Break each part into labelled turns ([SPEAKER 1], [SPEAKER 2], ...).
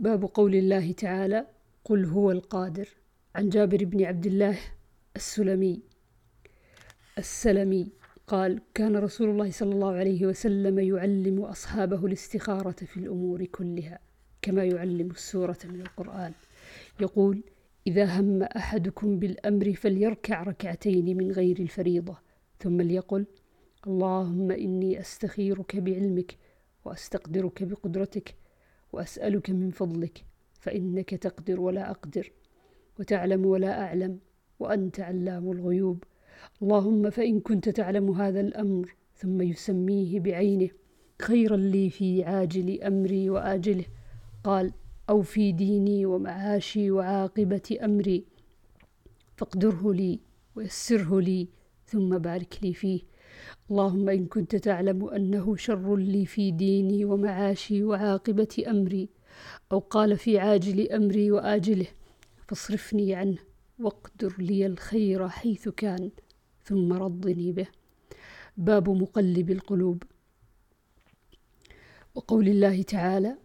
[SPEAKER 1] باب قول الله تعالى قل هو القادر عن جابر بن عبد الله السلمي. السلمي قال كان رسول الله صلى الله عليه وسلم يعلم أصحابه الاستخارة في الأمور كلها كما يعلم السورة من القرآن. يقول إذا هم أحدكم بالأمر فليركع ركعتين من غير الفريضة ثم ليقل اللهم إني أستخيرك بعلمك وأستقدرك بقدرتك وأسألك من فضلك فإنك تقدر ولا أقدر وتعلم ولا أعلم وأنت علام الغيوب. اللهم فإن كنت تعلم هذا الأمر ثم يسميه بعينه خيرا لي في عاجل أمري وآجله. قال أو في ديني ومعاشي وعاقبة أمري فاقدره لي ويسره لي ثم بارك لي فيه. اللهم إن كنت تعلم أنه شر لي في ديني ومعاشي وعاقبة أمري أو قال في عاجل أمري وآجله فاصرفني عنه واقدر لي الخير حيث كان ثم رضني به. باب مقلب القلوب. وقول الله تعالى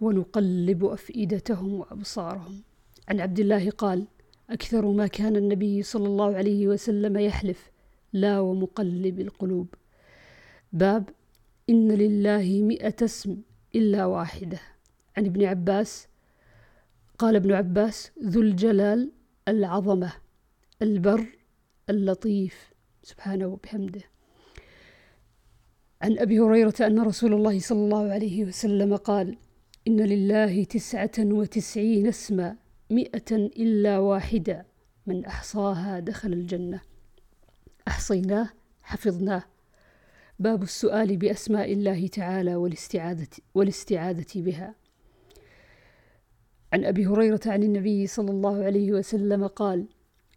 [SPEAKER 1] ونقلب أفئدتهم وأبصارهم. عن عبد الله قال أكثر ما كان النبي صلى الله عليه وسلم يحلف لا ومقلب القلوب. باب إن لله مئة اسم إلا واحدة. عن ابن عباس قال ابن عباس ذو الجلال العظمة البر اللطيف. سبحانه وبحمده. عن أبي هريرة أن رسول الله صلى الله عليه وسلم قال إن لله تسعة وتسعين اسما مئة إلا واحدة من أحصاها دخل الجنة. أحصيناه حفظناه. باب السؤال بأسماء الله تعالى والاستعاذة, والاستعاذة بها. عن أبي هريرة عن النبي صلى الله عليه وسلم قال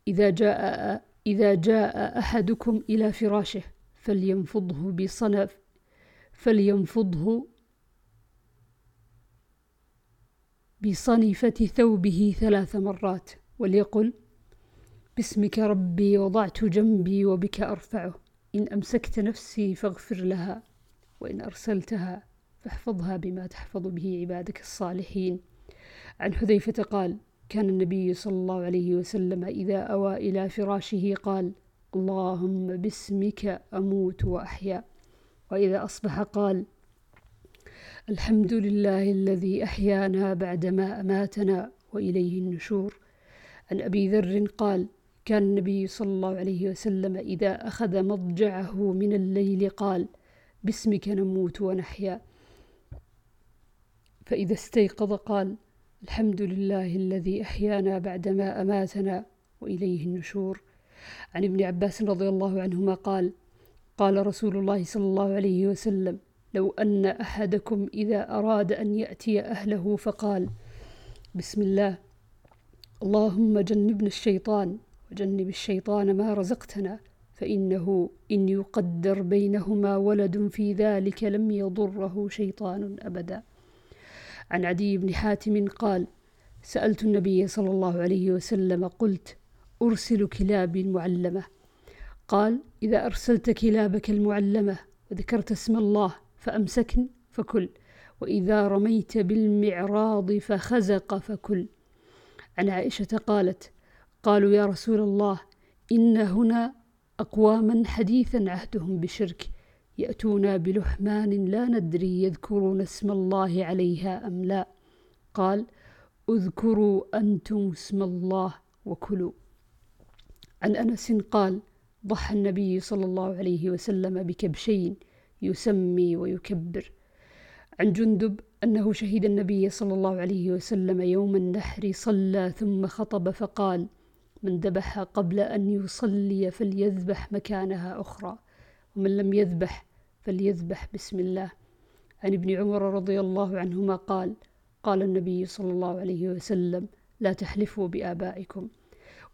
[SPEAKER 1] إذا جاء إذا جاء أحدكم إلى فراشه فلينفضه بصنف فلينفضه بصنفة ثوبه ثلاث مرات وليقل باسمك ربي وضعت جنبي وبك أرفعه إن أمسكت نفسي فاغفر لها وإن أرسلتها فاحفظها بما تحفظ به عبادك الصالحين. عن حذيفة قال كان النبي صلى الله عليه وسلم إذا أوى إلى فراشه قال اللهم باسمك أموت وأحيا. وإذا أصبح قال الحمد لله الذي أحيانا بعدما أماتنا وإليه النشور. عن أبي ذر قال كان النبي صلى الله عليه وسلم إذا أخذ مضجعه من الليل قال باسمك نموت ونحيا. فإذا استيقظ قال الحمد لله الذي أحيانا بعدما أماتنا وإليه النشور. عن ابن عباس رضي الله عنهما قال قال رسول الله صلى الله عليه وسلم لو أن أحدكم إذا أراد أن يأتي أهله فقال بسم الله اللهم جنبنا الشيطان وجنب الشيطان ما رزقتنا فإنه إن يقدر بينهما ولد في ذلك لم يضره شيطان أبدا. عن عدي بن حاتم قال سألت النبي صلى الله عليه وسلم قلت أرسل كلابي المعلمة. قال إذا أرسلت كلابك المعلمة وذكرت اسم الله فأمسكن فكل وإذا رميت بالمعراض فخزق فكل. عن عائشة قالت قالوا يا رسول الله إن هنا أقواما حديثا عهدهم بشرك يأتونا بلحمان لا ندري يذكرون اسم الله عليها أم لا. قال اذكروا أنتم اسم الله وكلوا. عن أنس قال ضحى النبي صلى الله عليه وسلم بكبشين يسمي ويكبر. عن جندب أنه شهد النبي صلى الله عليه وسلم يوم النحر صلى ثم خطب فقال من ذبح قبل أن يصلي فليذبح مكانها أخرى ومن لم يذبح فليذبح بسم الله. عن ابن عمر رضي الله عنهما قال قال النبي صلى الله عليه وسلم لا تحلفوا بآبائكم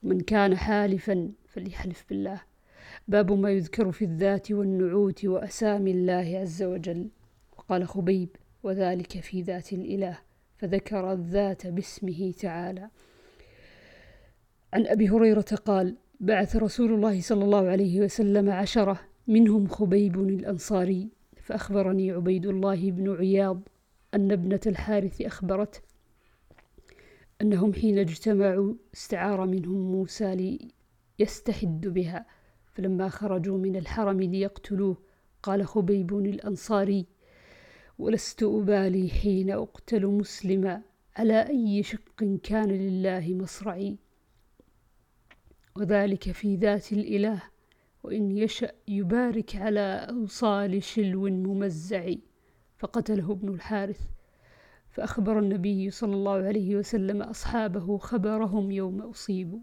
[SPEAKER 1] ومن كان حالفا فليحلف بالله. باب ما يذكر في الذات والنعوت وأسامي الله عز وجل. وقال خبيب وذلك في ذات الإله فذكر الذات باسمه تعالى. عن أبي هريرة قال بعث رسول الله صلى الله عليه وسلم عشرة منهم خبيب الأنصاري فأخبرني عبيد الله بن عياض أن ابنة الحارث أخبرته أنهم حين اجتمعوا استعار منهم موسى ليستحد بها فلما خرجوا من الحرم ليقتلوه قال خبيب الأنصاري ولست أبالي حين أقتل مسلما على أي شق كان لله مصرعي؟ وذلك في ذات الإله وإن يشأ يبارك على أوصال شلو ممزع فقتله ابن الحارث. فأخبر النبي صلى الله عليه وسلم أصحابه خبرهم يوم أصيبوا